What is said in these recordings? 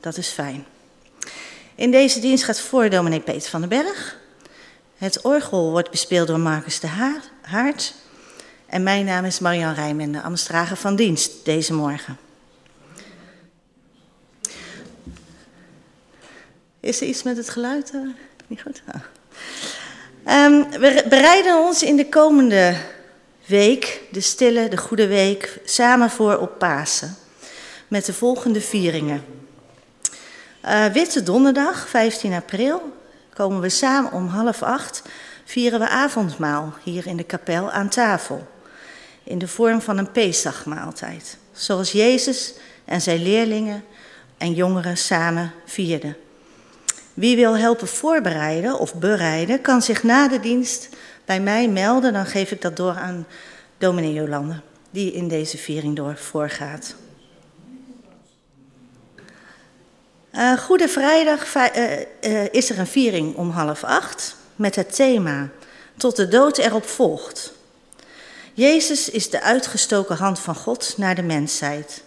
Dat is fijn. In deze dienst gaat voor dominee Peter van den Berg. Het orgel wordt bespeeld door Marcus de Haart. En mijn naam is Marian Rijmen, de Amstrager van dienst deze morgen. Is er iets met het geluid? Uh, niet goed? Ah. Um, we bereiden ons in de komende week, de stille, de goede week, samen voor op Pasen. Met de volgende vieringen. Uh, Witte Donderdag, 15 april, komen we samen om half acht, vieren we avondmaal hier in de kapel aan tafel. In de vorm van een Pesachmaaltijd. Zoals Jezus en zijn leerlingen en jongeren samen vierden. Wie wil helpen voorbereiden of bereiden, kan zich na de dienst bij mij melden. Dan geef ik dat door aan dominee Jolande, die in deze viering door voorgaat. Uh, Goede Vrijdag uh, uh, is er een viering om half acht met het thema Tot de dood erop volgt. Jezus is de uitgestoken hand van God naar de mensheid.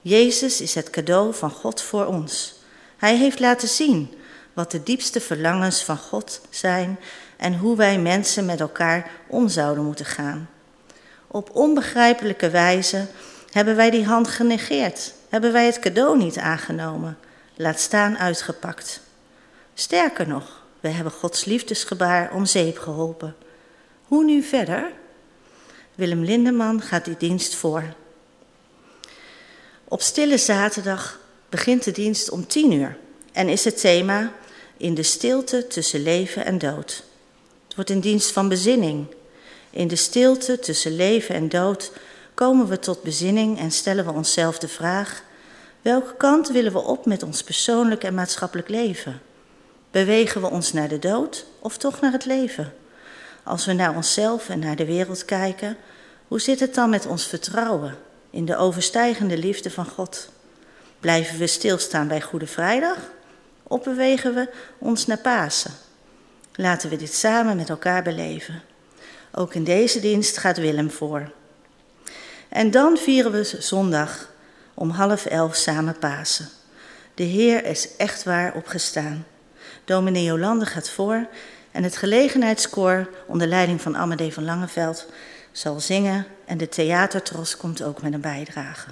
Jezus is het cadeau van God voor ons. Hij heeft laten zien wat de diepste verlangens van God zijn en hoe wij mensen met elkaar om zouden moeten gaan. Op onbegrijpelijke wijze hebben wij die hand genegeerd, hebben wij het cadeau niet aangenomen, laat staan uitgepakt. Sterker nog, we hebben Gods liefdesgebaar om zeep geholpen. Hoe nu verder? Willem Lindeman gaat die dienst voor. Op stille zaterdag begint de dienst om tien uur en is het thema in de stilte tussen leven en dood. Het wordt een dienst van bezinning. In de stilte tussen leven en dood komen we tot bezinning en stellen we onszelf de vraag: welke kant willen we op met ons persoonlijk en maatschappelijk leven? Bewegen we ons naar de dood of toch naar het leven? Als we naar onszelf en naar de wereld kijken, hoe zit het dan met ons vertrouwen in de overstijgende liefde van God? Blijven we stilstaan bij Goede Vrijdag of bewegen we ons naar Pasen? Laten we dit samen met elkaar beleven. Ook in deze dienst gaat Willem voor. En dan vieren we zondag om half elf samen Pasen. De Heer is echt waar opgestaan. Dominee Jolande gaat voor en het gelegenheidskoor onder leiding van Amadee van Langeveld zal zingen en de theatertros komt ook met een bijdrage.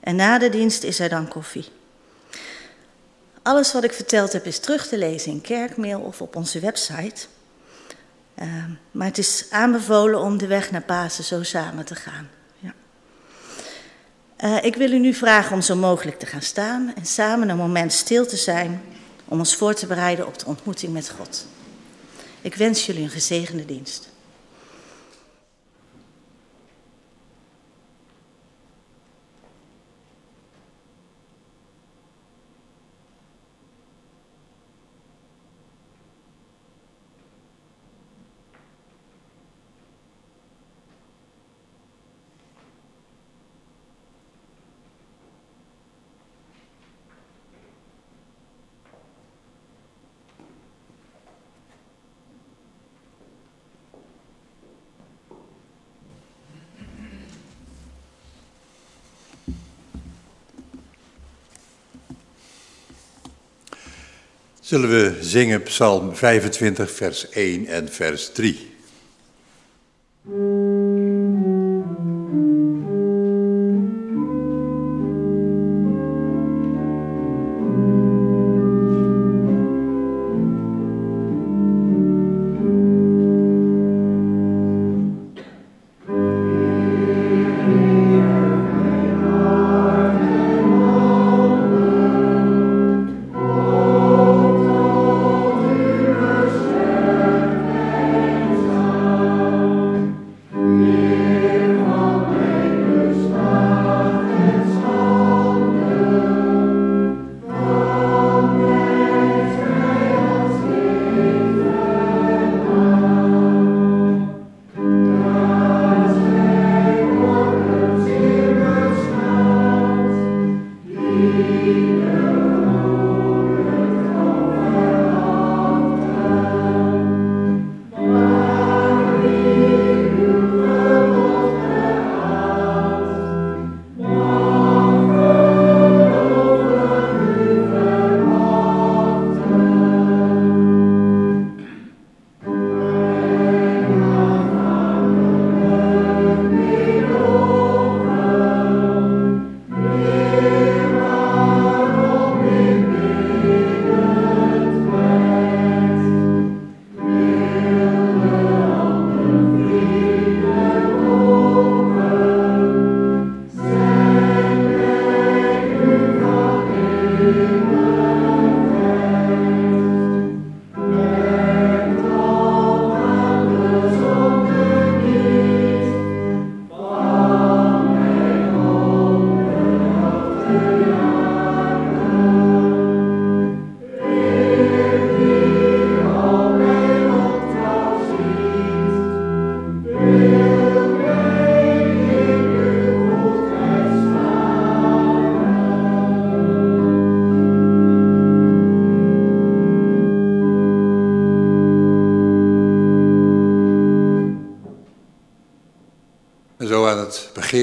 En na de dienst is er dan koffie. Alles wat ik verteld heb is terug te lezen in kerkmail of op onze website. Uh, maar het is aanbevolen om de weg naar Pasen zo samen te gaan. Uh, ik wil u nu vragen om zo mogelijk te gaan staan en samen een moment stil te zijn om ons voor te bereiden op de ontmoeting met God. Ik wens jullie een gezegende dienst. Zullen we zingen Psalm 25, vers 1 en vers 3.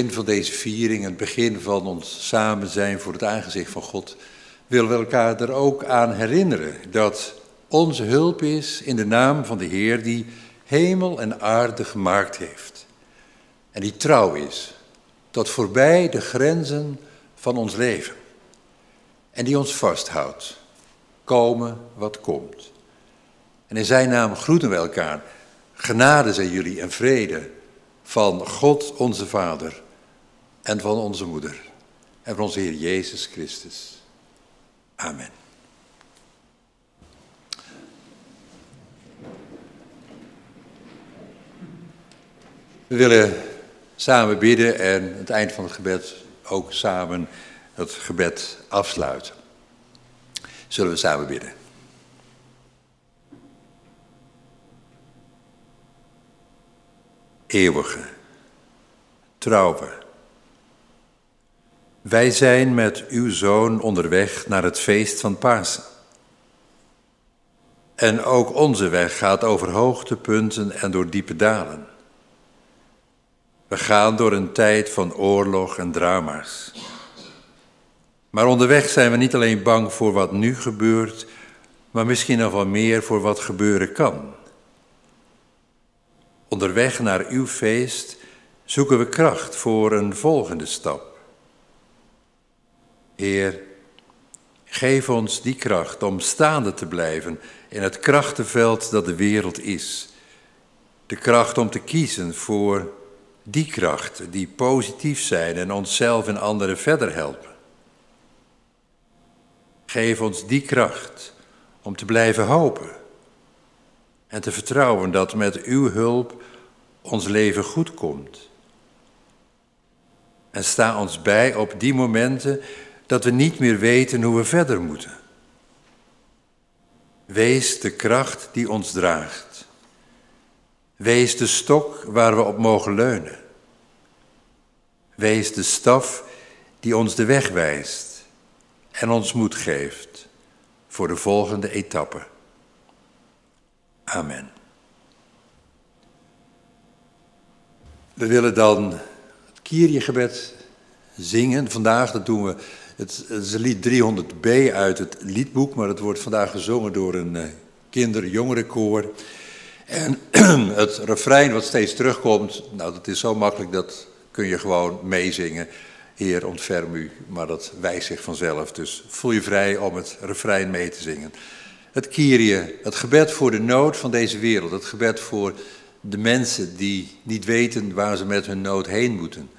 Van deze viering, het begin van ons samen zijn voor het aangezicht van God, willen we elkaar er ook aan herinneren dat onze hulp is in de naam van de Heer die hemel en aarde gemaakt heeft. En die trouw is tot voorbij de grenzen van ons leven. En die ons vasthoudt, komen wat komt. En in zijn naam groeten we elkaar. Genade zijn jullie en vrede van God onze Vader en van onze Moeder en van onze Heer Jezus Christus. Amen. We willen samen bidden en aan het eind van het gebed ook samen het gebed afsluiten. Zullen we samen bidden? Eeuwige, trouwe, wij zijn met uw zoon onderweg naar het feest van Pasen. En ook onze weg gaat over hoogtepunten en door diepe dalen. We gaan door een tijd van oorlog en drama's. Maar onderweg zijn we niet alleen bang voor wat nu gebeurt, maar misschien nog wel meer voor wat gebeuren kan. Onderweg naar uw feest zoeken we kracht voor een volgende stap. Heer, geef ons die kracht om staande te blijven in het krachtenveld dat de wereld is. De kracht om te kiezen voor die krachten die positief zijn en onszelf en anderen verder helpen. Geef ons die kracht om te blijven hopen en te vertrouwen dat met uw hulp ons leven goed komt. En sta ons bij op die momenten dat we niet meer weten hoe we verder moeten. Wees de kracht die ons draagt. Wees de stok waar we op mogen leunen. Wees de staf die ons de weg wijst en ons moed geeft voor de volgende etappe. Amen. We willen dan het Kierjegebed zingen. Vandaag, dat doen we het, is een lied 300b uit het liedboek, maar het wordt vandaag gezongen door een uh, kinder-jongerenkoor. En het refrein wat steeds terugkomt, nou dat is zo makkelijk, dat kun je gewoon meezingen. Heer, ontferm u, maar dat wijst zich vanzelf. Dus voel je vrij om het refrein mee te zingen. Het Kyrie, het gebed voor de nood van deze wereld. Het gebed voor de mensen die niet weten waar ze met hun nood heen moeten.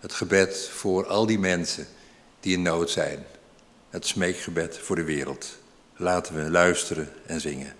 Het gebed voor al die mensen die in nood zijn. Het smeekgebed voor de wereld. Laten we luisteren en zingen.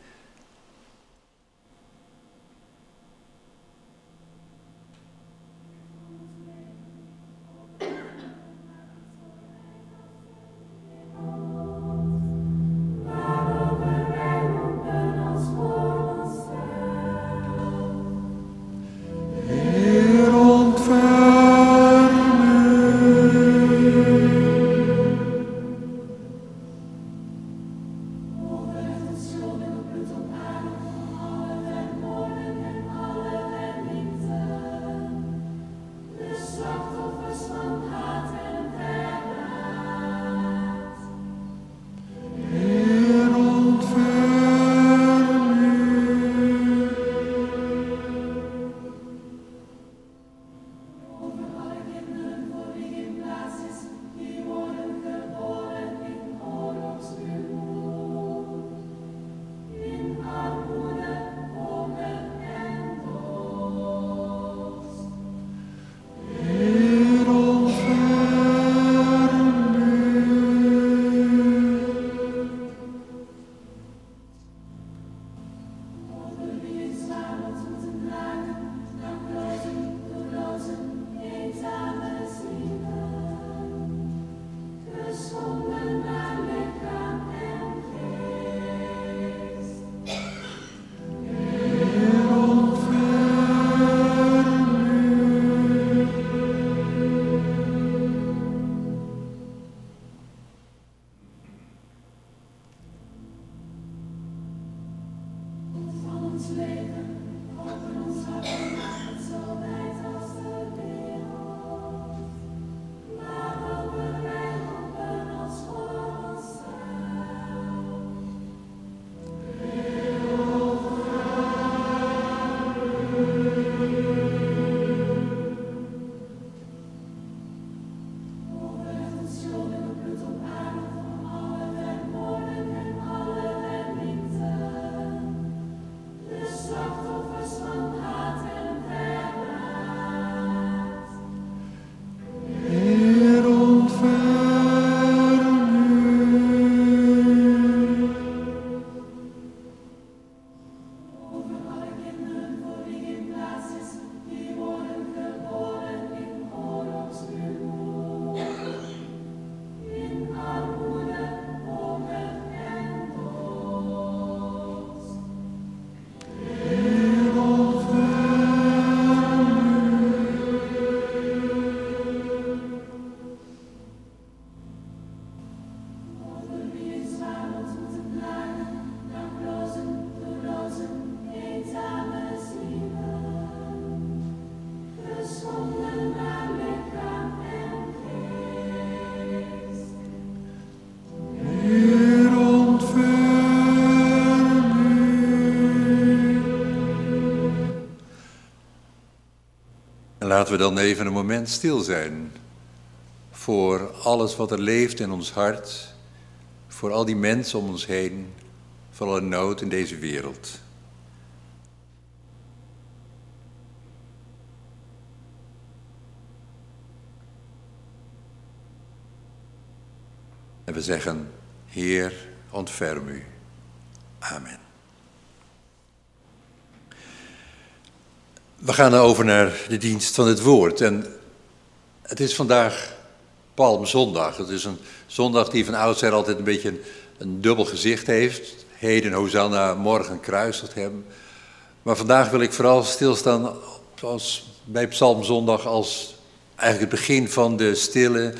Laten we dan even een moment stil zijn voor alles wat er leeft in ons hart, voor al die mensen om ons heen, voor alle nood in deze wereld. En we zeggen, Heer, ontferm u. Amen. We gaan over naar de dienst van het woord. En het is vandaag Palmzondag. Het is een zondag die van oudsher altijd een beetje een, dubbel gezicht heeft. Heden Hosanna, morgen kruisigt hem. Maar vandaag wil ik vooral stilstaan zoals bij Psalmzondag als eigenlijk het begin van de stille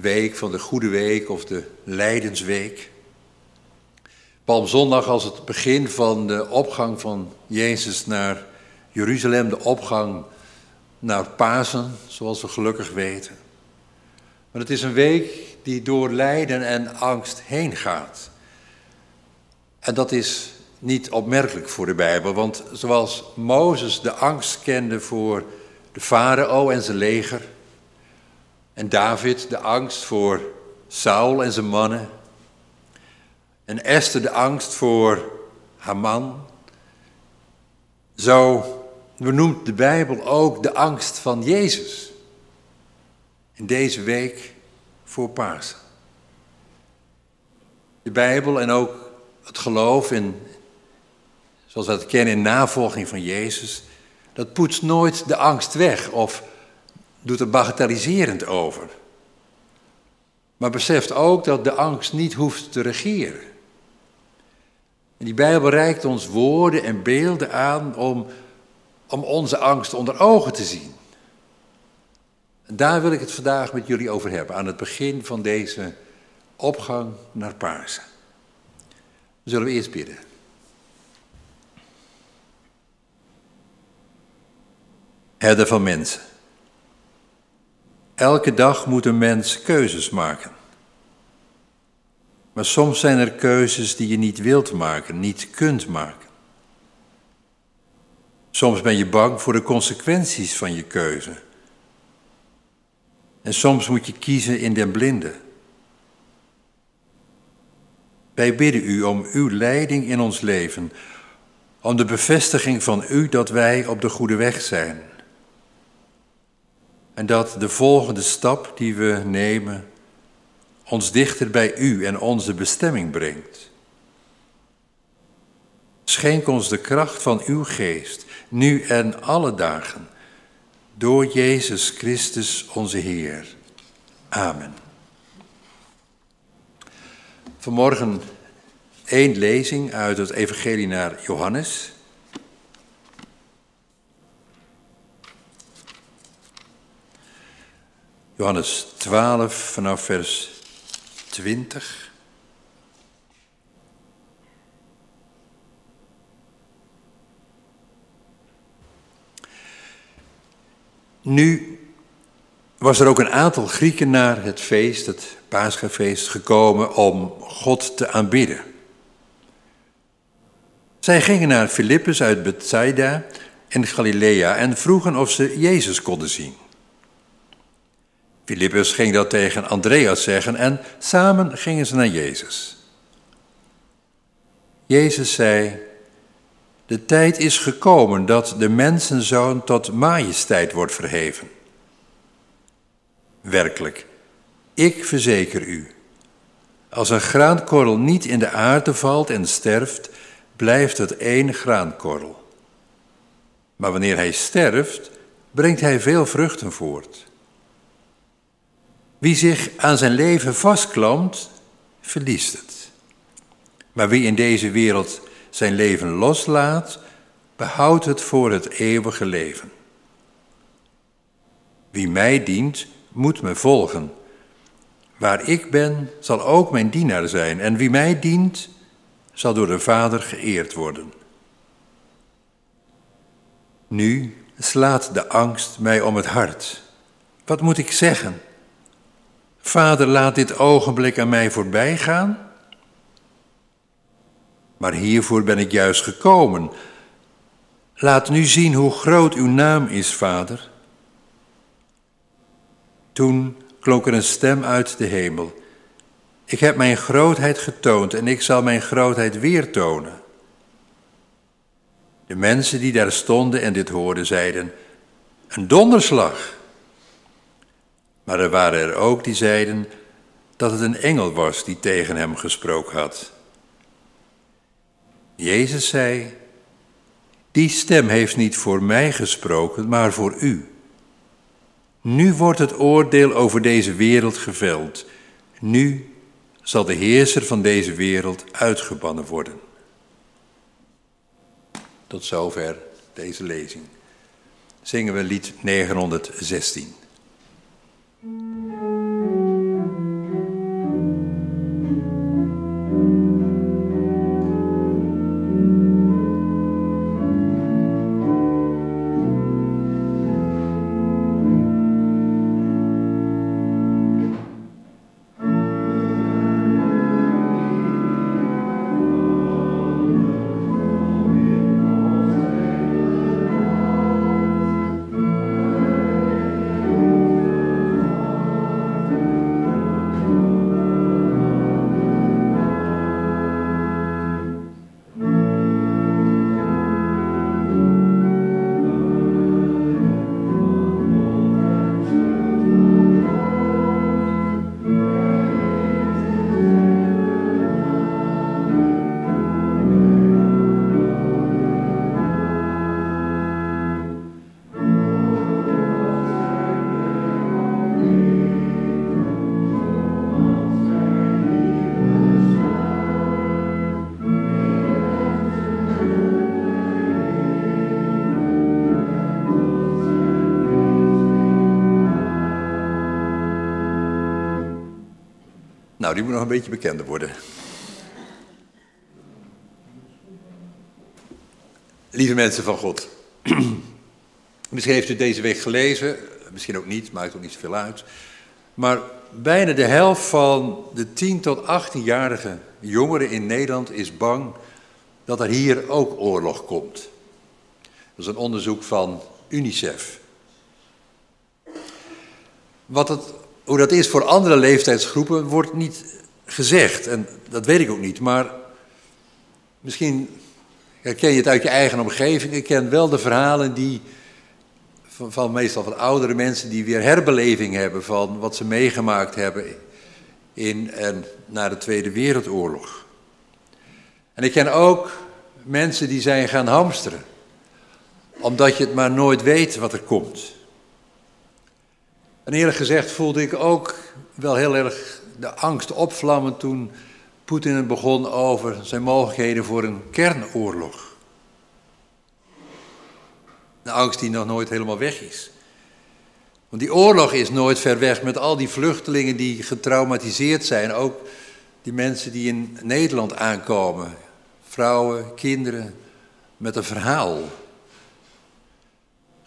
week, van de goede week of de lijdensweek. Palmzondag als het begin van de opgang van Jezus naar Jeruzalem, de opgang naar Pasen, zoals we gelukkig weten. Maar het is een week die door lijden en angst heen gaat. En dat is niet opmerkelijk voor de Bijbel, want zoals Mozes de angst kende voor de farao en zijn leger, en David de angst voor Saul en zijn mannen, en Esther de angst voor Haman, zo benoemt de Bijbel ook de angst van Jezus in deze week voor Pasen. De Bijbel en ook het geloof in, zoals we het kennen in navolging van Jezus, dat poetst nooit de angst weg of doet er bagatelliserend over. Maar beseft ook dat de angst niet hoeft te regeren. En die Bijbel reikt ons woorden en beelden aan om, om onze angst onder ogen te zien. En daar wil ik het vandaag met jullie over hebben, aan het begin van deze opgang naar Pasen. Zullen we eerst bidden. Herder van mensen. Elke dag moet een mens keuzes maken. Maar soms zijn er keuzes die je niet wilt maken, niet kunt maken. Soms ben je bang voor de consequenties van je keuze. En soms moet je kiezen in den blinde. Wij bidden u om uw leiding in ons leven, om de bevestiging van u dat wij op de goede weg zijn. En dat de volgende stap die we nemen ons dichter bij u en onze bestemming brengt. Schenk ons de kracht van uw geest, nu en alle dagen, door Jezus Christus onze Heer. Amen. Vanmorgen één lezing uit het Evangelie naar Johannes. Johannes 12 vanaf vers 20. Nu was er ook een aantal Grieken naar het feest, het Paschafeest, gekomen om God te aanbidden. Zij gingen naar Filippus uit Bethsaida in Galilea en vroegen of ze Jezus konden zien. Filippus ging dat tegen Andreas zeggen en samen gingen ze naar Jezus. Jezus zei, de tijd is gekomen dat de mensenzoon tot majesteit wordt verheven. Werkelijk, ik verzeker u, als een graankorrel niet in de aarde valt en sterft, blijft het één graankorrel. Maar wanneer hij sterft, brengt hij veel vruchten voort. Wie zich aan zijn leven vastklampt, verliest het. Maar wie in deze wereld zijn leven loslaat, behoudt het voor het eeuwige leven. Wie mij dient, moet me volgen. Waar ik ben, zal ook mijn dienaar zijn, en wie mij dient, zal door de Vader geëerd worden. Nu slaat de angst mij om het hart. Wat moet ik zeggen? Vader, laat dit ogenblik aan mij voorbij gaan. Maar hiervoor ben ik juist gekomen. Laat nu zien hoe groot uw naam is, Vader. Toen klonk er een stem uit de hemel. Ik heb mijn grootheid getoond en ik zal mijn grootheid weer tonen. De mensen die daar stonden en dit hoorden zeiden, een donderslag. Maar er waren er ook die zeiden dat het een engel was die tegen hem gesproken had. Jezus zei, die stem heeft niet voor mij gesproken, maar voor u. Nu wordt het oordeel over deze wereld geveld. Nu zal de heerser van deze wereld uitgebannen worden. Tot zover deze lezing. Zingen we lied 916. Die moet nog een beetje bekender worden. Lieve mensen van God. Misschien heeft u deze week gelezen, misschien ook niet, maakt ook niet zoveel uit. Maar bijna de helft van de 10 tot 18-jarige jongeren in Nederland is bang dat er hier ook oorlog komt. Dat is een onderzoek van UNICEF. Wat het hoe dat is voor andere leeftijdsgroepen wordt niet gezegd. En dat weet ik ook niet. Maar misschien herken je het uit je eigen omgeving. Ik ken wel de verhalen die, van, van meestal van oudere mensen die weer herbeleving hebben van wat ze meegemaakt hebben in en na de Tweede Wereldoorlog. En ik ken ook mensen die zijn gaan hamsteren, omdat je het maar nooit weet wat er komt. En eerlijk gezegd voelde ik ook wel heel erg de angst opvlammen toen Poetin het begon over zijn mogelijkheden voor een kernoorlog. De angst die nog nooit helemaal weg is. Want die oorlog is nooit ver weg met al die vluchtelingen die getraumatiseerd zijn. Ook die mensen die in Nederland aankomen. Vrouwen, kinderen, met een verhaal.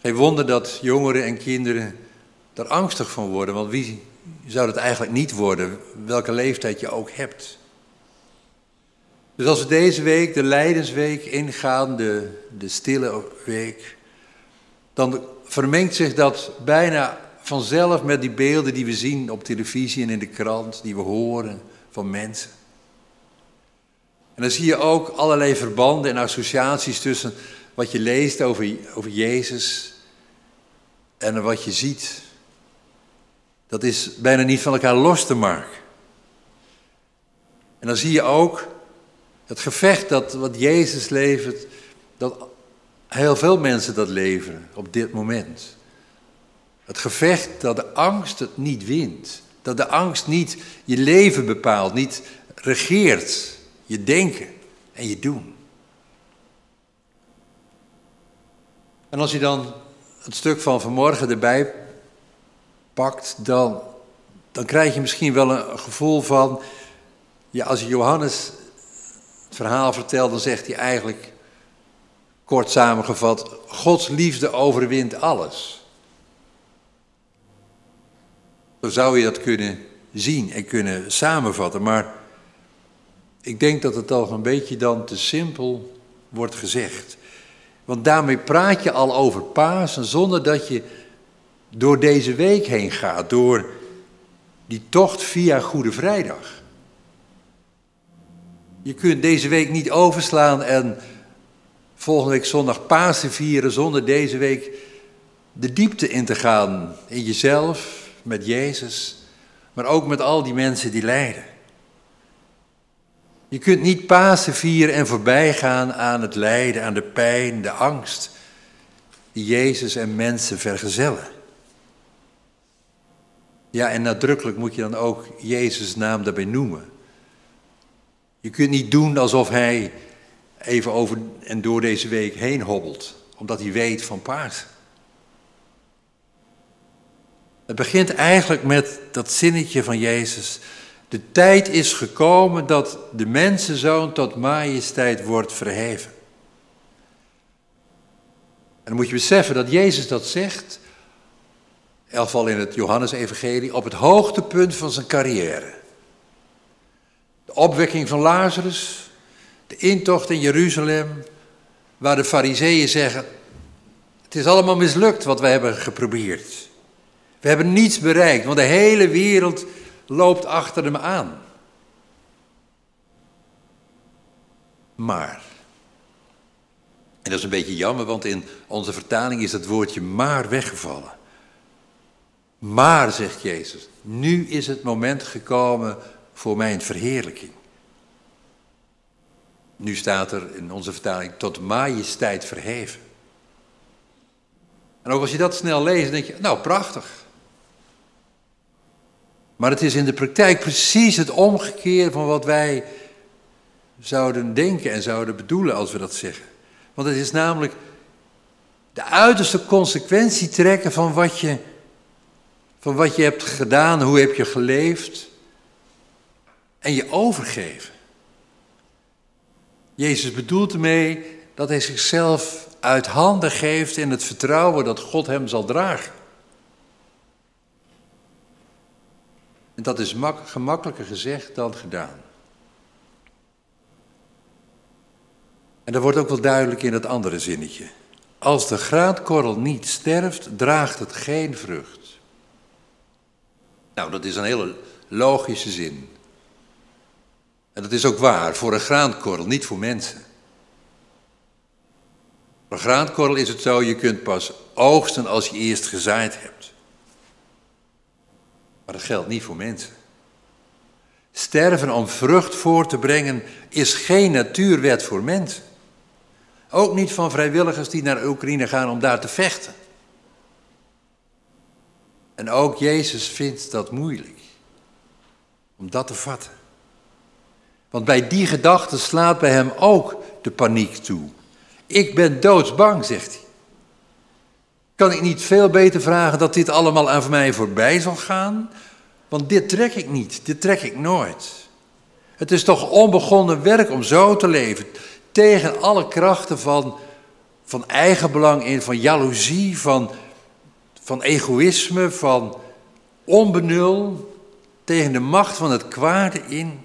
Geen wonder dat jongeren en kinderen daar angstig van worden. Want wie zou dat eigenlijk niet worden, welke leeftijd je ook hebt. Dus als we deze week, de Lijdensweek, ingaan, de, de stille week, dan vermengt zich dat bijna vanzelf met die beelden die we zien op televisie en in de krant, die we horen van mensen. En dan zie je ook allerlei verbanden en associaties tussen wat je leest over, over Jezus en wat je ziet dat is bijna niet van elkaar los te maken. En dan zie je ook het gevecht dat wat Jezus levert, dat heel veel mensen dat leveren op dit moment. Het gevecht dat de angst het niet wint. Dat de angst niet je leven bepaalt, niet regeert je denken en je doen. En als je dan het stuk van vanmorgen erbij pakt, dan, dan krijg je misschien wel een gevoel van, ja, als Johannes het verhaal vertelt, dan zegt hij eigenlijk, kort samengevat, Gods liefde overwint alles. Zo zou je dat kunnen zien en kunnen samenvatten, maar ik denk dat het toch een beetje dan te simpel wordt gezegd. Want daarmee praat je al over Pasen zonder dat je door deze week heen gaat, door die tocht via Goede Vrijdag. Je kunt deze week niet overslaan en volgende week zondag Pasen vieren zonder deze week de diepte in te gaan in jezelf, met Jezus, maar ook met al die mensen die lijden. Je kunt niet Pasen vieren en voorbij gaan aan het lijden, aan de pijn, de angst die Jezus en mensen vergezellen. Ja, en nadrukkelijk moet je dan ook Jezus' naam daarbij noemen. Je kunt niet doen alsof hij even over en door deze week heen hobbelt, omdat hij weet van paard. Het begint eigenlijk met dat zinnetje van Jezus. De tijd is gekomen dat de mensenzoon tot majesteit wordt verheven. En dan moet je beseffen dat Jezus dat zegt, geval in het Johannesevangelie, op het hoogtepunt van zijn carrière. De opwekking van Lazarus, de intocht in Jeruzalem, waar de fariseeën zeggen, het is allemaal mislukt wat we hebben geprobeerd. We hebben niets bereikt, want de hele wereld loopt achter hem aan. Maar, en dat is een beetje jammer, want in onze vertaling is het woordje maar weggevallen. Maar, zegt Jezus, nu is het moment gekomen voor mijn verheerlijking. Nu staat er in onze vertaling tot majesteit verheven. En ook als je dat snel leest, denk je, nou prachtig. Maar het is in de praktijk precies het omgekeerde van wat wij zouden denken en zouden bedoelen als we dat zeggen. Want het is namelijk de uiterste consequentie trekken van wat je, van wat je hebt gedaan, hoe heb je geleefd en je overgeven. Jezus bedoelt ermee dat hij zichzelf uit handen geeft in het vertrouwen dat God hem zal dragen. En dat is gemakkelijker gezegd dan gedaan. En dat wordt ook wel duidelijk in het andere zinnetje. Als de graankorrel niet sterft, draagt het geen vrucht. Nou, dat is een hele logische zin. En dat is ook waar voor een graankorrel, niet voor mensen. Voor een graankorrel is het zo, je kunt pas oogsten als je eerst gezaaid hebt. Maar dat geldt niet voor mensen. Sterven om vrucht voor te brengen is geen natuurwet voor mensen. Ook niet van vrijwilligers die naar Oekraïne gaan om daar te vechten. En ook Jezus vindt dat moeilijk om dat te vatten. Want bij die gedachte slaat bij hem ook de paniek toe. Ik ben doodsbang, zegt hij. Kan ik niet veel beter vragen dat dit allemaal aan mij voorbij zal gaan? Want dit trek ik niet, dit trek ik nooit. Het is toch onbegonnen werk om zo te leven, tegen alle krachten van, van eigenbelang in, van jaloezie, van, van egoïsme, van onbenul, tegen de macht van het kwade in.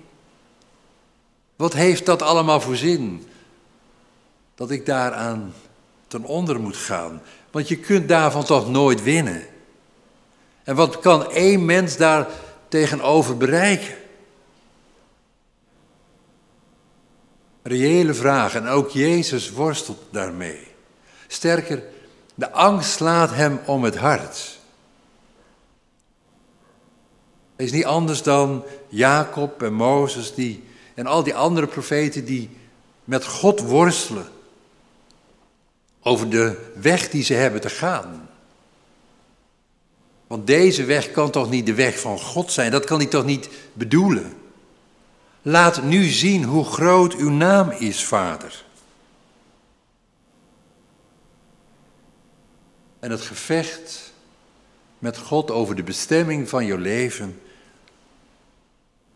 Wat heeft dat allemaal voor zin? Dat ik daaraan ten onder moet gaan. Want je kunt daarvan toch nooit winnen. En wat kan één mens daar tegenover bereiken? Reële vragen en ook Jezus worstelt daarmee. Sterker, de angst slaat hem om het hart. Hij is niet anders dan Jacob en Mozes die, en al die andere profeten die met God worstelen over de weg die ze hebben te gaan. Want deze weg kan toch niet de weg van God zijn? Dat kan hij toch niet bedoelen? Laat nu zien hoe groot uw naam is, Vader. En het gevecht met God over de bestemming van je leven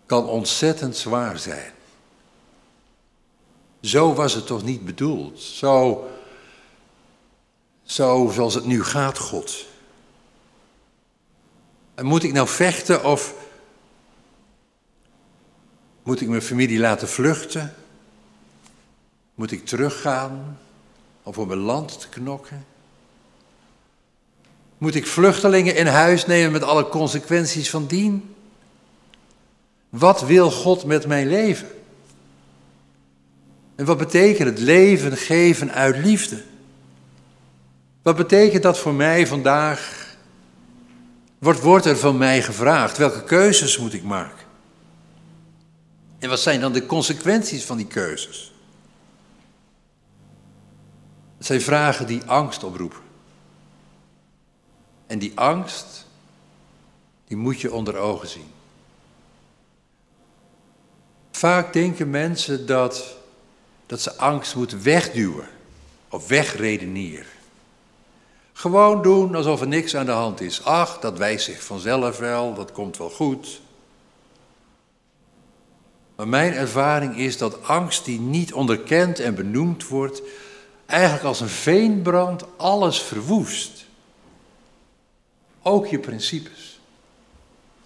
kan ontzettend zwaar zijn. Zo was het toch niet bedoeld? Zo, zo zoals het nu gaat, God. En moet ik nou vechten of moet ik mijn familie laten vluchten? Moet ik teruggaan om voor mijn land te knokken? Moet ik vluchtelingen in huis nemen met alle consequenties van dien? Wat wil God met mijn leven? En wat betekent het leven geven uit liefde? Wat betekent dat voor mij vandaag? Wat wordt er van mij gevraagd? Welke keuzes moet ik maken? En wat zijn dan de consequenties van die keuzes? Het zijn vragen die angst oproepen. En die angst, die moet je onder ogen zien. Vaak denken mensen dat, dat ze angst moeten wegduwen of wegredeneren. Gewoon doen alsof er niks aan de hand is. Ach, dat wijst zich vanzelf wel, dat komt wel goed. Maar mijn ervaring is dat angst die niet onderkend en benoemd wordt, eigenlijk als een veenbrand alles verwoest. Ook je principes,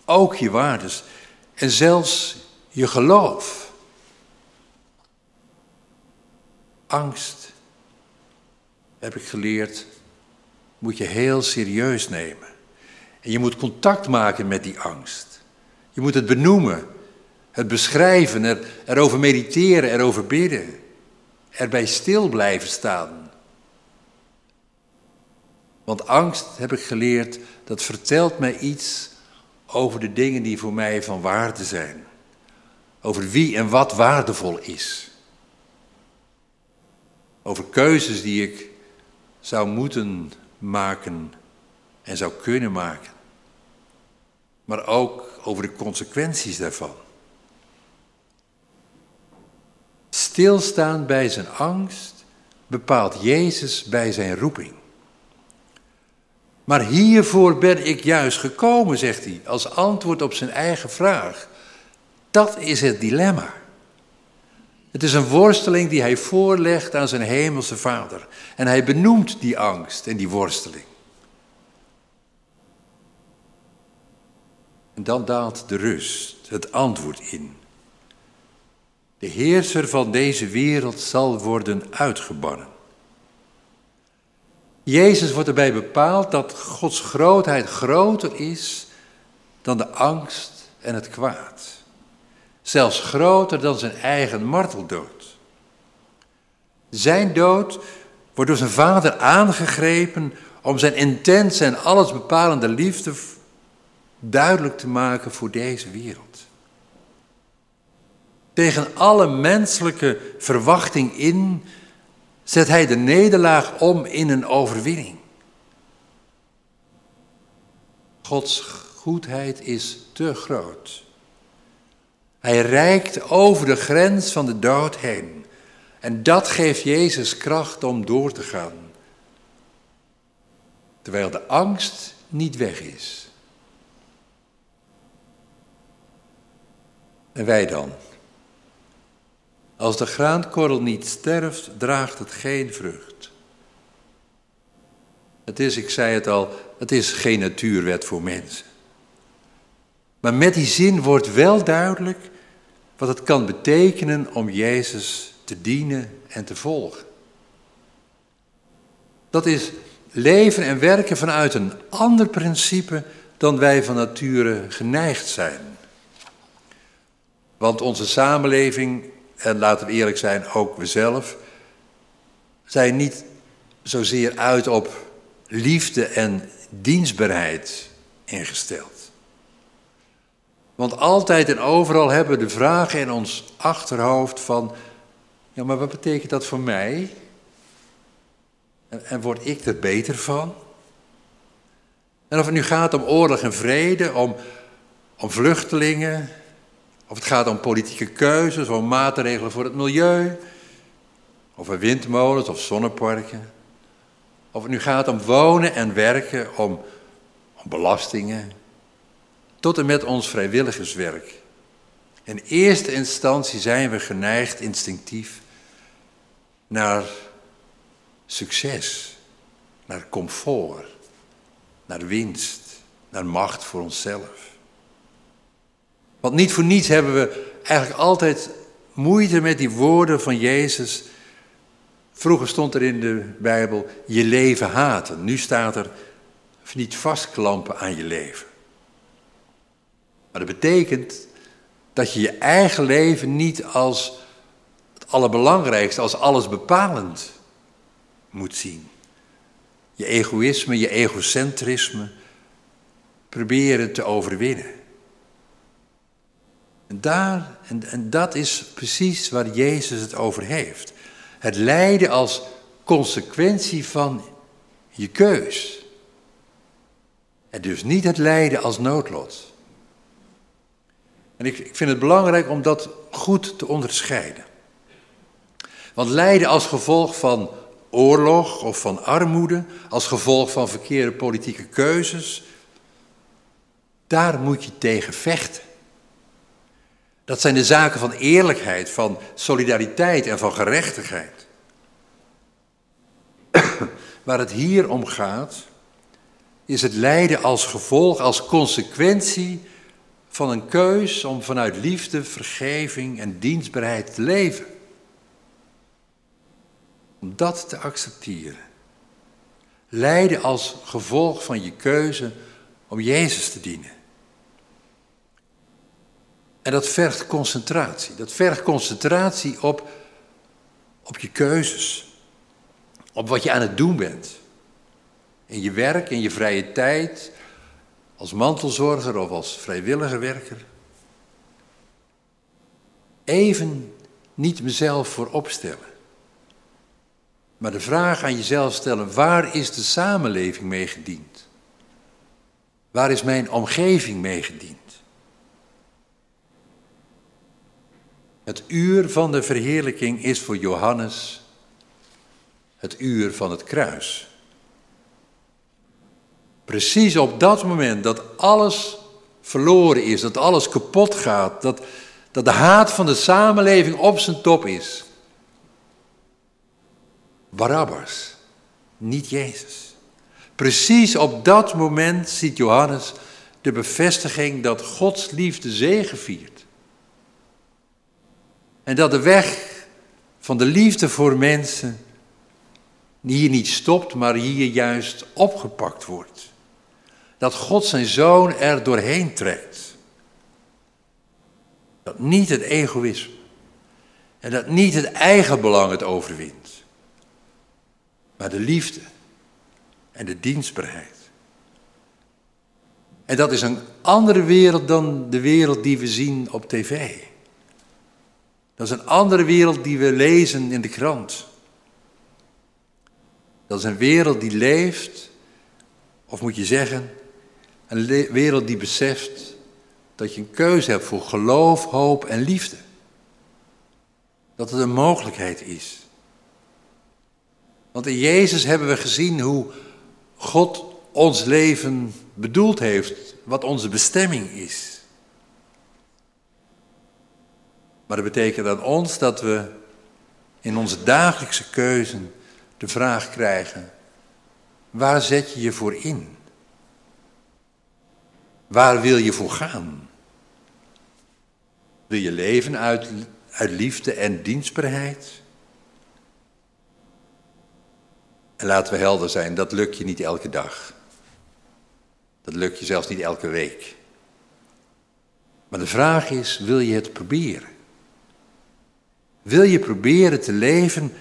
ook je waardes en zelfs je geloof. Angst, heb ik geleerd, moet je heel serieus nemen. En je moet contact maken met die angst. Je moet het benoemen, het beschrijven, er, erover mediteren, erover bidden. Erbij stil blijven staan. Want angst, heb ik geleerd, dat vertelt mij iets over de dingen die voor mij van waarde zijn. Over wie en wat waardevol is. Over keuzes die ik zou moeten maken en zou kunnen maken. Maar ook over de consequenties daarvan. Stilstaan bij zijn angst bepaalt Jezus bij zijn roeping. Maar hiervoor ben ik juist gekomen, zegt hij, als antwoord op zijn eigen vraag. Dat is het dilemma. Het is een worsteling die hij voorlegt aan zijn hemelse vader. En hij benoemt die angst en die worsteling. En dan daalt de rust, het antwoord in. De heerser van deze wereld zal worden uitgebannen. Jezus wordt erbij bepaald dat Gods grootheid groter is dan de angst en het kwaad. Zelfs groter dan zijn eigen marteldood. Zijn dood wordt door zijn vader aangegrepen om zijn intense en allesbepalende liefde duidelijk te maken voor deze wereld. Tegen alle menselijke verwachting in zet hij de nederlaag om in een overwinning. Gods goedheid is te groot. Hij reikt over de grens van de dood heen. En dat geeft Jezus kracht om door te gaan. Terwijl de angst niet weg is. En wij dan? Als de graankorrel niet sterft, draagt het geen vrucht. Het is, ik zei het al, het is geen natuurwet voor mensen. Maar met die zin wordt wel duidelijk wat het kan betekenen om Jezus te dienen en te volgen. Dat is leven en werken vanuit een ander principe dan wij van nature geneigd zijn. Want onze samenleving, en laten we eerlijk zijn, ook we zelf, zijn niet zozeer uit op liefde en dienstbaarheid ingesteld. Want altijd en overal hebben we de vragen in ons achterhoofd van, ja maar wat betekent dat voor mij? En, en word ik er beter van? En of het nu gaat om oorlog en vrede, om, om vluchtelingen, of het gaat om politieke keuzes, om maatregelen voor het milieu, over windmolens of zonneparken. Of het nu gaat om wonen en werken, om, om belastingen, tot en met ons vrijwilligerswerk. In eerste instantie zijn we geneigd instinctief naar succes, naar comfort, naar winst, naar macht voor onszelf. Want niet voor niets hebben we eigenlijk altijd moeite met die woorden van Jezus. Vroeger stond er in de Bijbel je leven haten. Nu staat er niet vastklampen aan je leven. Maar dat betekent dat je je eigen leven niet als het allerbelangrijkste, als alles bepalend moet zien. Je egoïsme, je egocentrisme proberen te overwinnen. En, daar, en, en dat is precies waar Jezus het over heeft. Het lijden als consequentie van je keus. En dus niet het lijden als noodlot. En ik, ik vind het belangrijk om dat goed te onderscheiden. Want lijden als gevolg van oorlog of van armoede, als gevolg van verkeerde politieke keuzes, daar moet je tegen vechten. Dat zijn de zaken van eerlijkheid, van solidariteit en van gerechtigheid. Waar het hier om gaat, is het lijden als gevolg, als consequentie van een keus om vanuit liefde, vergeving en dienstbaarheid te leven. Om dat te accepteren. Lijden als gevolg van je keuze om Jezus te dienen. En dat vergt concentratie. Dat vergt concentratie op, op je keuzes. Op wat je aan het doen bent. In je werk, in je vrije tijd, als mantelzorger of als vrijwilliger werker. Even niet mezelf voor opstellen. Maar de vraag aan jezelf stellen, waar is de samenleving mee gediend? Waar is mijn omgeving mee gediend? Het uur van de verheerlijking is voor Johannes het uur van het kruis. Precies op dat moment dat alles verloren is, dat alles kapot gaat, dat, dat de haat van de samenleving op zijn top is. Barabbas, niet Jezus. Precies op dat moment ziet Johannes de bevestiging dat Gods liefde zegeviert. En dat de weg van de liefde voor mensen hier niet stopt, maar hier juist opgepakt wordt. Dat God zijn zoon er doorheen trekt. Dat niet het egoïsme en dat niet het eigen belang het overwint, maar de liefde en de dienstbaarheid. En dat is een andere wereld dan de wereld die we zien op tv. Dat is een andere wereld die we lezen in de krant. Dat is een wereld die leeft, of moet je zeggen, een wereld die beseft dat je een keuze hebt voor geloof, hoop en liefde. Dat het een mogelijkheid is. Want in Jezus hebben we gezien hoe God ons leven bedoeld heeft, wat onze bestemming is. Maar dat betekent aan ons dat we in onze dagelijkse keuzen de vraag krijgen: waar zet je je voor in? Waar wil je voor gaan? Wil je leven uit, uit liefde en dienstbaarheid? En laten we helder zijn, dat lukt je niet elke dag. Dat lukt je zelfs niet elke week. Maar de vraag is, wil je het proberen? Wil je proberen te leven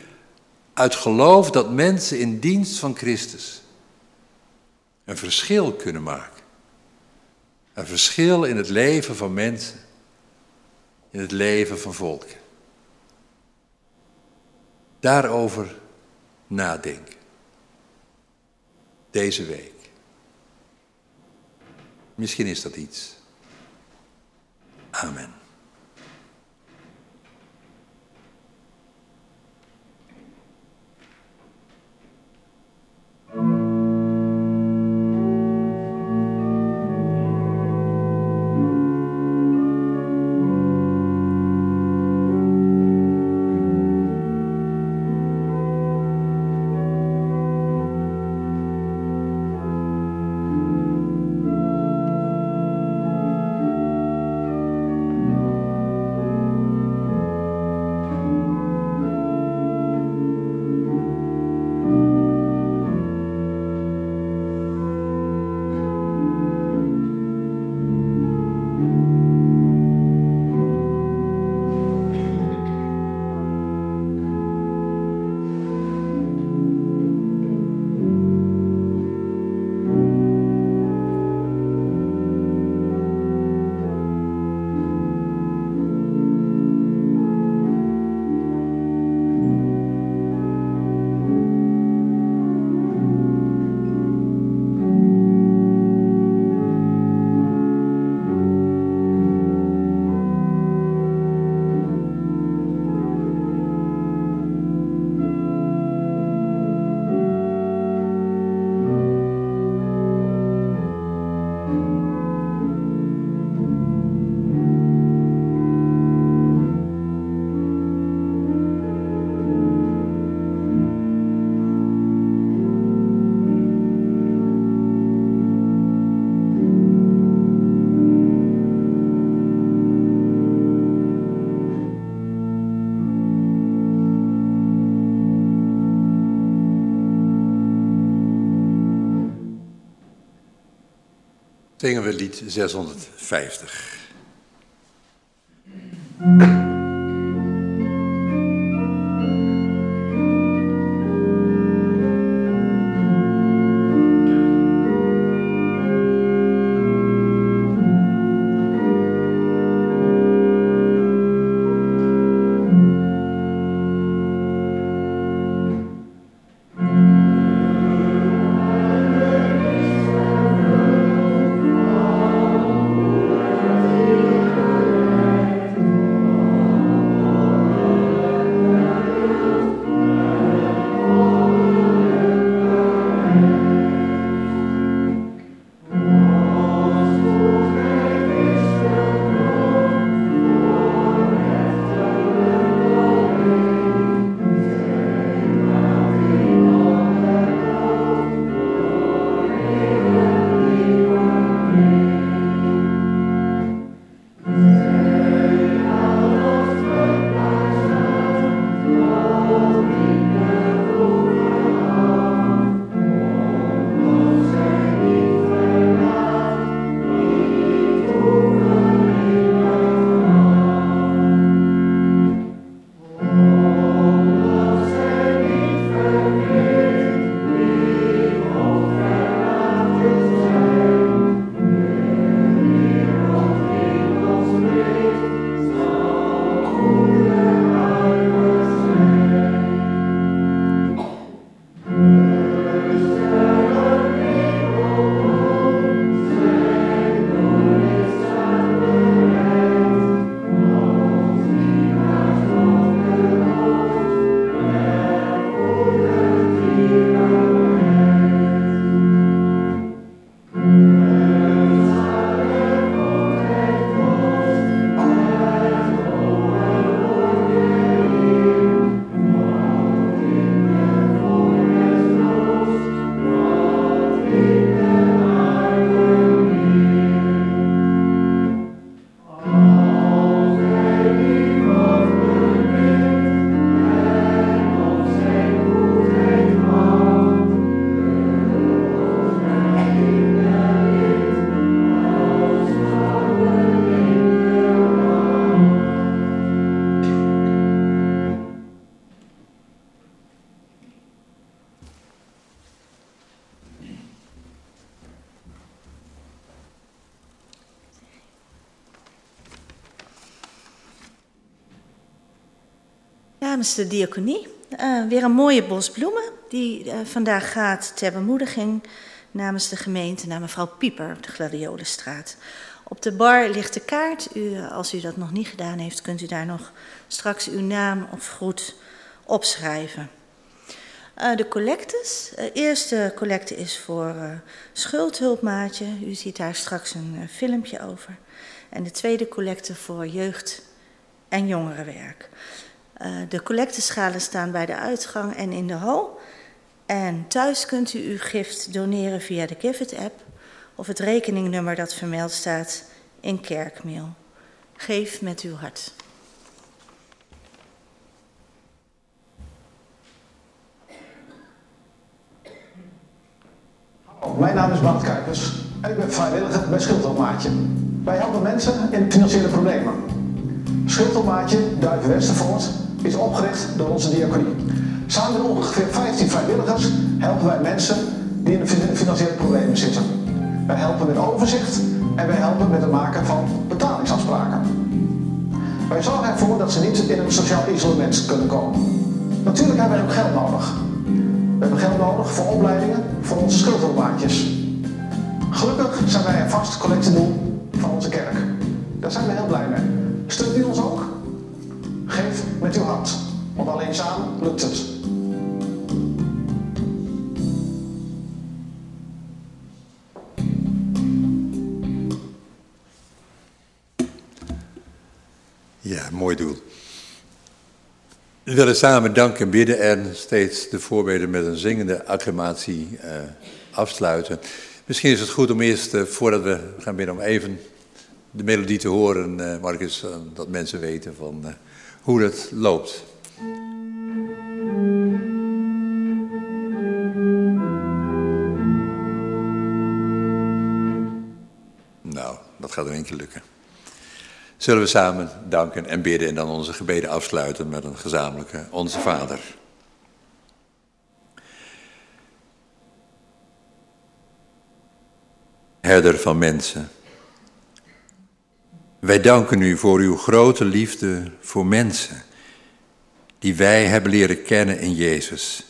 uit geloof dat mensen in dienst van Christus een verschil kunnen maken? Een verschil in het leven van mensen, in het leven van volken. Daarover nadenken. Deze week. Misschien is dat iets. Amen. Zingen we lied 650. Namens de diaconie. Uh, weer een mooie bos bloemen die uh, vandaag gaat ter bemoediging namens de gemeente naar mevrouw Pieper op de Gladiolenstraat. Op de bar ligt de kaart. U, als u dat nog niet gedaan heeft, kunt u daar nog straks uw naam of groet opschrijven. Uh, de collectes. De eerste collecte is voor schuldhulpmaatje. U ziet daar straks een filmpje over. En de tweede collecte voor jeugd- en jongerenwerk. Uh, de collecteschalen staan bij de uitgang en in de hal. En thuis kunt u uw gift doneren via de Give app of het rekeningnummer dat vermeld staat in kerkmail. Geef met uw hart. Hallo, mijn naam is Bart Kuipers en ik ben vrijwilliger bij Schuldhulpmaatje. Wij helpen mensen in financiële problemen. Schuldhulpmaatje Duiven Westervoort is opgericht door onze diaconie. Samen met ongeveer 15 vrijwilligers helpen wij mensen die in financiële problemen zitten. Wij helpen met overzicht en wij helpen met het maken van betalingsafspraken. Wij zorgen ervoor dat ze niet in een sociaal isolement kunnen komen. Natuurlijk hebben wij ook geld nodig. We hebben geld nodig voor opleidingen voor onze schuldhulpmaatjes. Gelukkig zijn wij een vast collectiedoel van onze kerk. Daar zijn we heel blij mee. Steunt u ons ook? Geef met uw hart, want alleen samen lukt het. Ja, mooi doel. We willen samen danken en bidden en steeds de voorbeden met een zingende acclamatie uh, afsluiten. Misschien is het goed om eerst, uh, voordat we gaan bidden, om even de melodie te horen, uh, Marcus, dat mensen weten van hoe het loopt. dat gaat er één keer lukken. Zullen we samen danken en bidden en dan onze gebeden afsluiten met een gezamenlijke Onze Vader. Herder van mensen. Wij danken u voor uw grote liefde voor mensen, die wij hebben leren kennen in Jezus.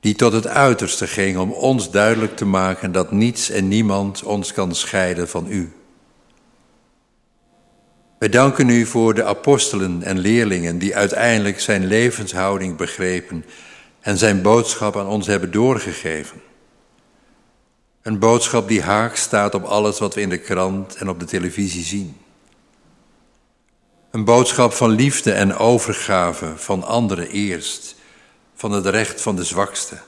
Die tot het uiterste ging om ons duidelijk te maken dat niets en niemand ons kan scheiden van u. Wij danken u voor de apostelen en leerlingen die uiteindelijk zijn levenshouding begrepen en zijn boodschap aan ons hebben doorgegeven. Een boodschap die haak staat op alles wat we in de krant en op de televisie zien. Een boodschap van liefde en overgave van anderen eerst, van het recht van de zwakste.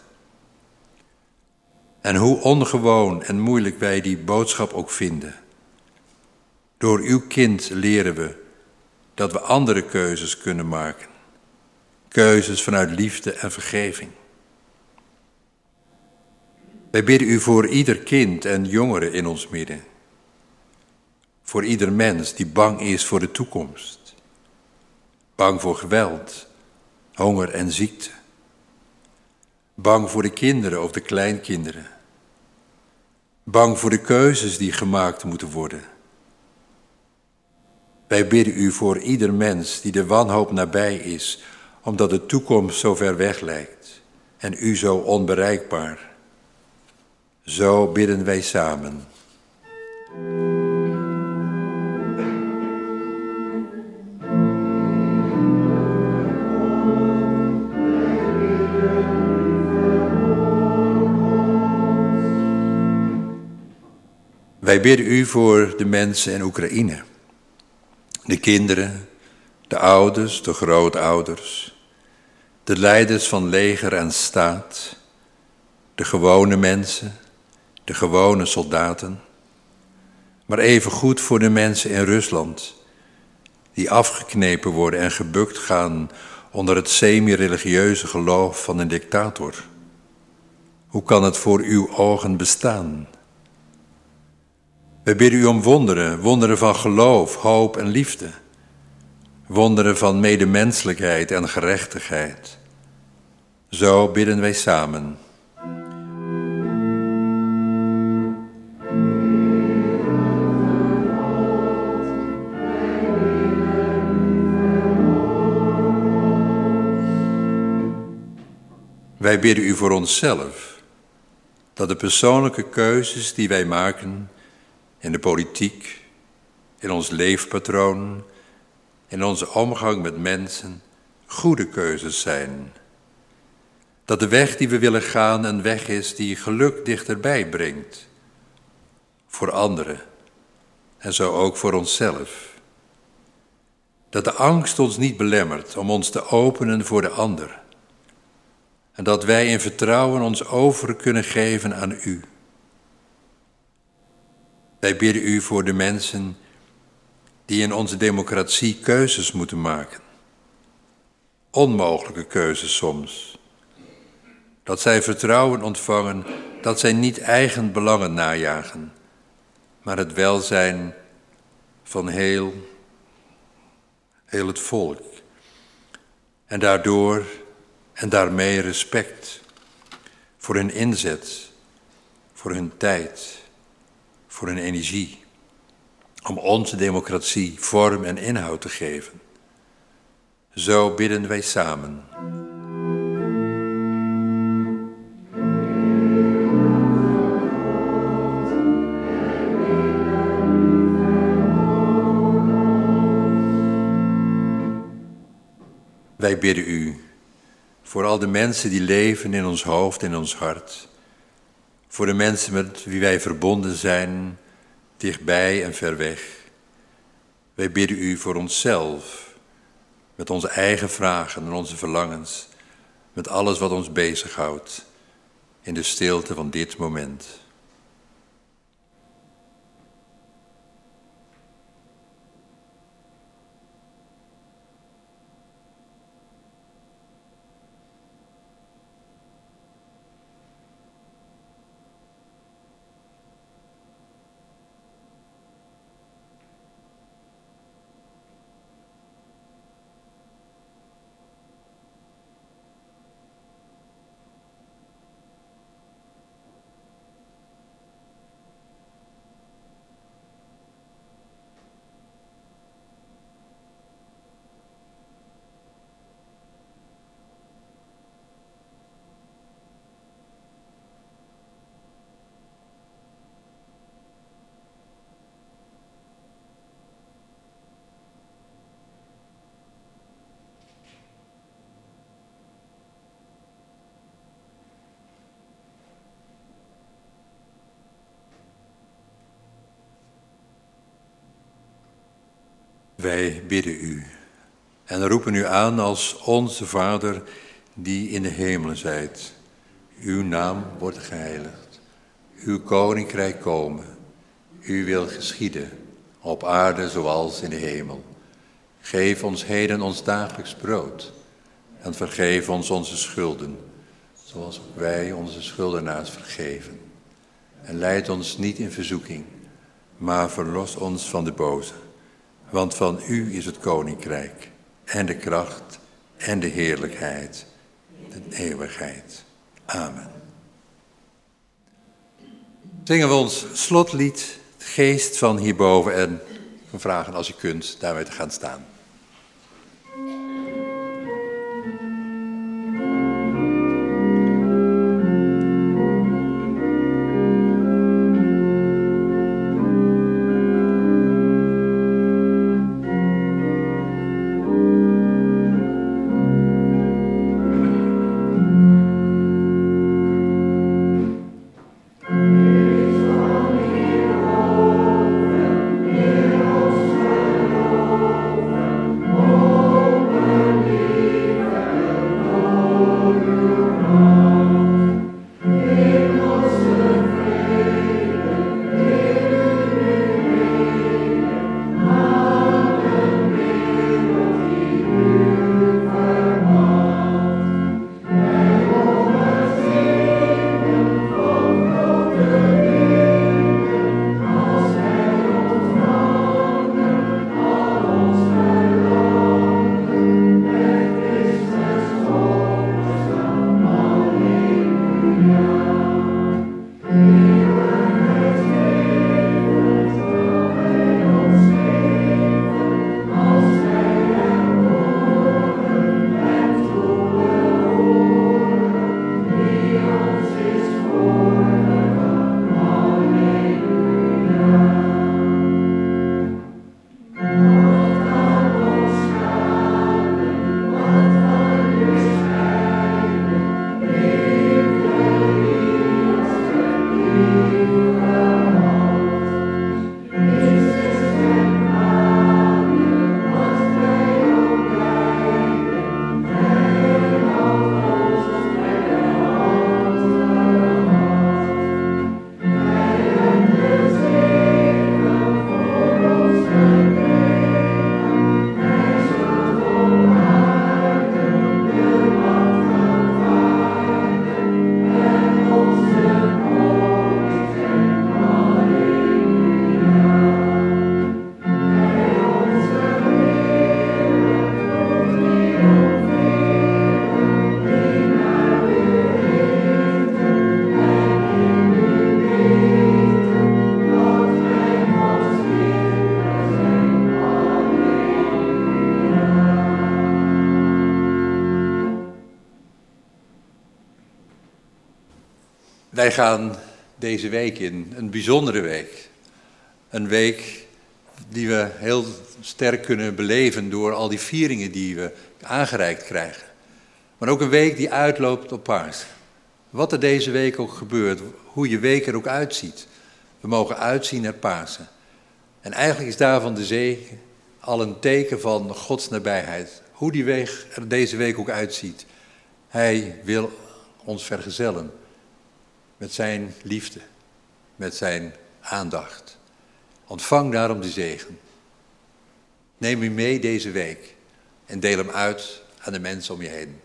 En hoe ongewoon en moeilijk wij die boodschap ook vinden. Door uw kind leren we dat we andere keuzes kunnen maken. Keuzes vanuit liefde en vergeving. Wij bidden u voor ieder kind en jongere in ons midden. Voor ieder mens die bang is voor de toekomst. Bang voor geweld, honger en ziekte. Bang voor de kinderen of de kleinkinderen. Bang voor de keuzes die gemaakt moeten worden. Wij bidden u voor ieder mens die de wanhoop nabij is, omdat de toekomst zo ver weg lijkt en u zo onbereikbaar. Zo bidden wij samen. Wij bidden u voor de mensen in Oekraïne. De kinderen, de ouders, de grootouders, de leiders van leger en staat, de gewone mensen, de gewone soldaten, maar even goed voor de mensen in Rusland, die afgeknepen worden en gebukt gaan onder het semi-religieuze geloof van een dictator. Hoe kan het voor uw ogen bestaan? We bidden u om wonderen, wonderen van geloof, hoop en liefde. Wonderen van medemenselijkheid en gerechtigheid. Zo bidden wij samen. Wij bidden u voor onszelf, dat de persoonlijke keuzes die wij maken in de politiek, in ons leefpatroon, in onze omgang met mensen, goede keuzes zijn. Dat de weg die we willen gaan een weg is die geluk dichterbij brengt. Voor anderen en zo ook voor onszelf. Dat de angst ons niet belemmert om ons te openen voor de ander en dat wij in vertrouwen ons over kunnen geven aan U. Wij bidden U voor de mensen die in onze democratie keuzes moeten maken. Onmogelijke keuzes soms. Dat zij vertrouwen ontvangen dat zij niet eigen belangen najagen, maar het welzijn van heel, heel het volk. En daardoor en daarmee respect voor hun inzet, voor hun tijd, voor hun energie, om onze democratie vorm en inhoud te geven. Zo bidden wij samen. Wij bidden u voor al de mensen die leven in ons hoofd en in ons hart. Voor de mensen met wie wij verbonden zijn, dichtbij en ver weg. Wij bidden u voor onszelf, met onze eigen vragen en onze verlangens, met alles wat ons bezighoudt in de stilte van dit moment. Wij bidden u en roepen u aan als onze Vader die in de hemelen zijt. Uw naam wordt geheiligd, uw koninkrijk komen, uw wil geschieden, op aarde zoals in de hemel. Geef ons heden ons dagelijks brood en vergeef ons onze schulden, zoals wij onze schuldenaars vergeven. En leid ons niet in verzoeking, maar verlos ons van de boze. Want van u is het koninkrijk en de kracht en de heerlijkheid, de eeuwigheid. Amen. Zingen we ons slotlied, de geest van hierboven en we vragen als u kunt daarmee te gaan staan. Gaan deze week in, een bijzondere week. Een week die we heel sterk kunnen beleven door al die vieringen die we aangereikt krijgen. Maar ook een week die uitloopt op paars. Wat er deze week ook gebeurt, hoe je week er ook uitziet. We mogen uitzien naar Pasen. En eigenlijk is daarvan de zegen al een teken van Gods nabijheid. Hoe die week er deze week ook uitziet. Hij wil ons vergezellen met zijn liefde, met zijn aandacht. Ontvang daarom de zegen. Neem u mee deze week en deel hem uit aan de mensen om je heen.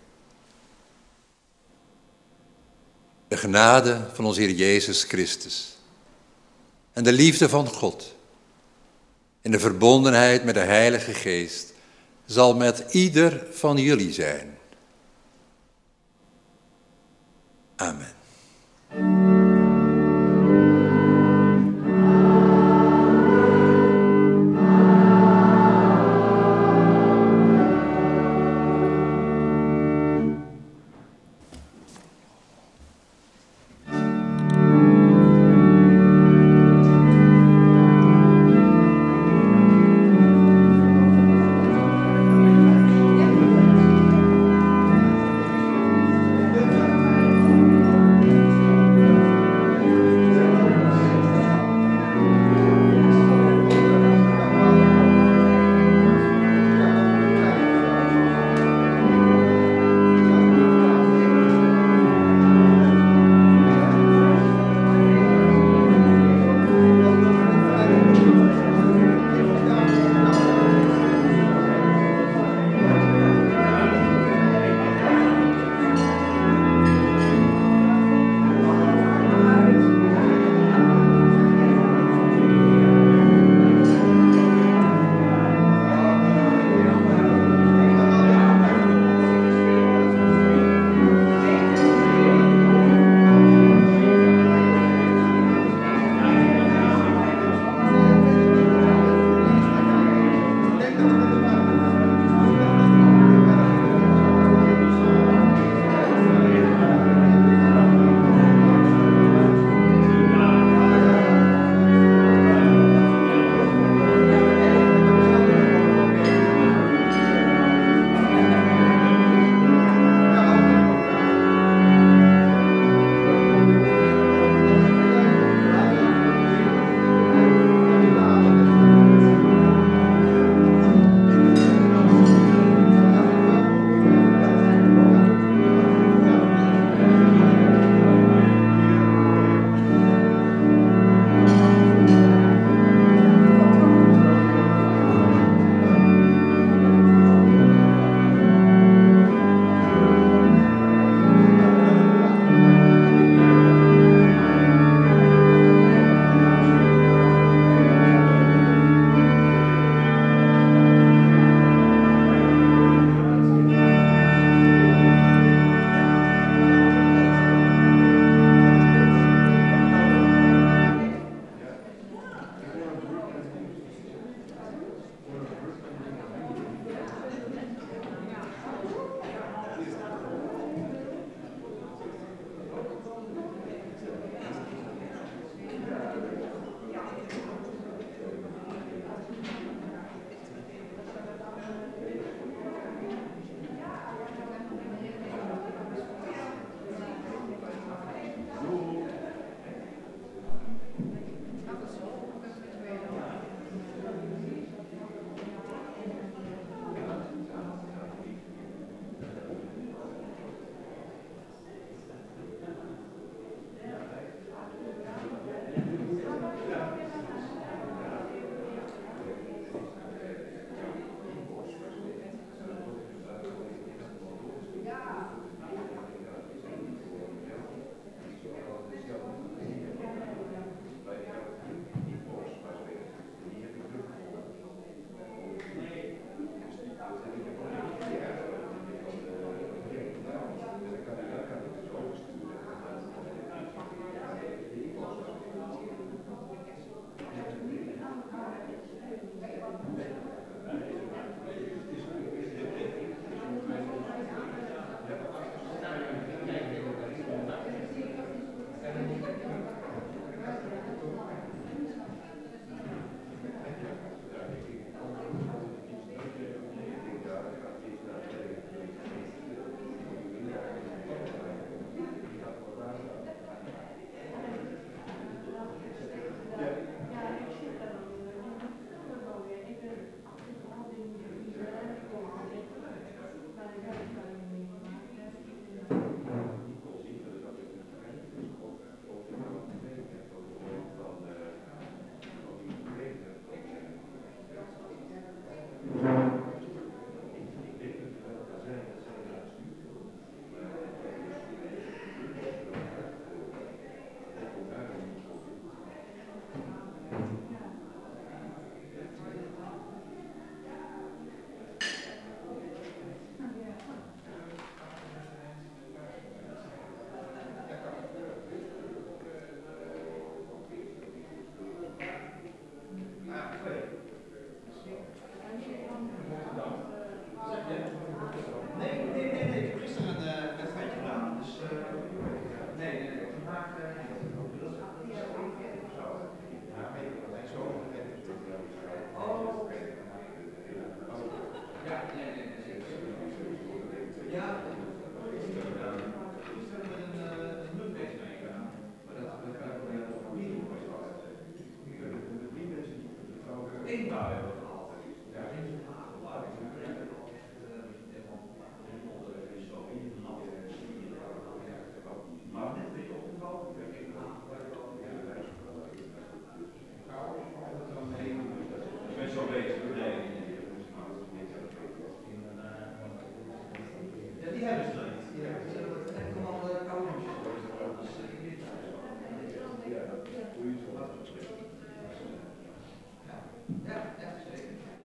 De genade van onze Heer Jezus Christus en de liefde van God en de verbondenheid met de Heilige Geest zal met ieder van jullie zijn. Amen. Música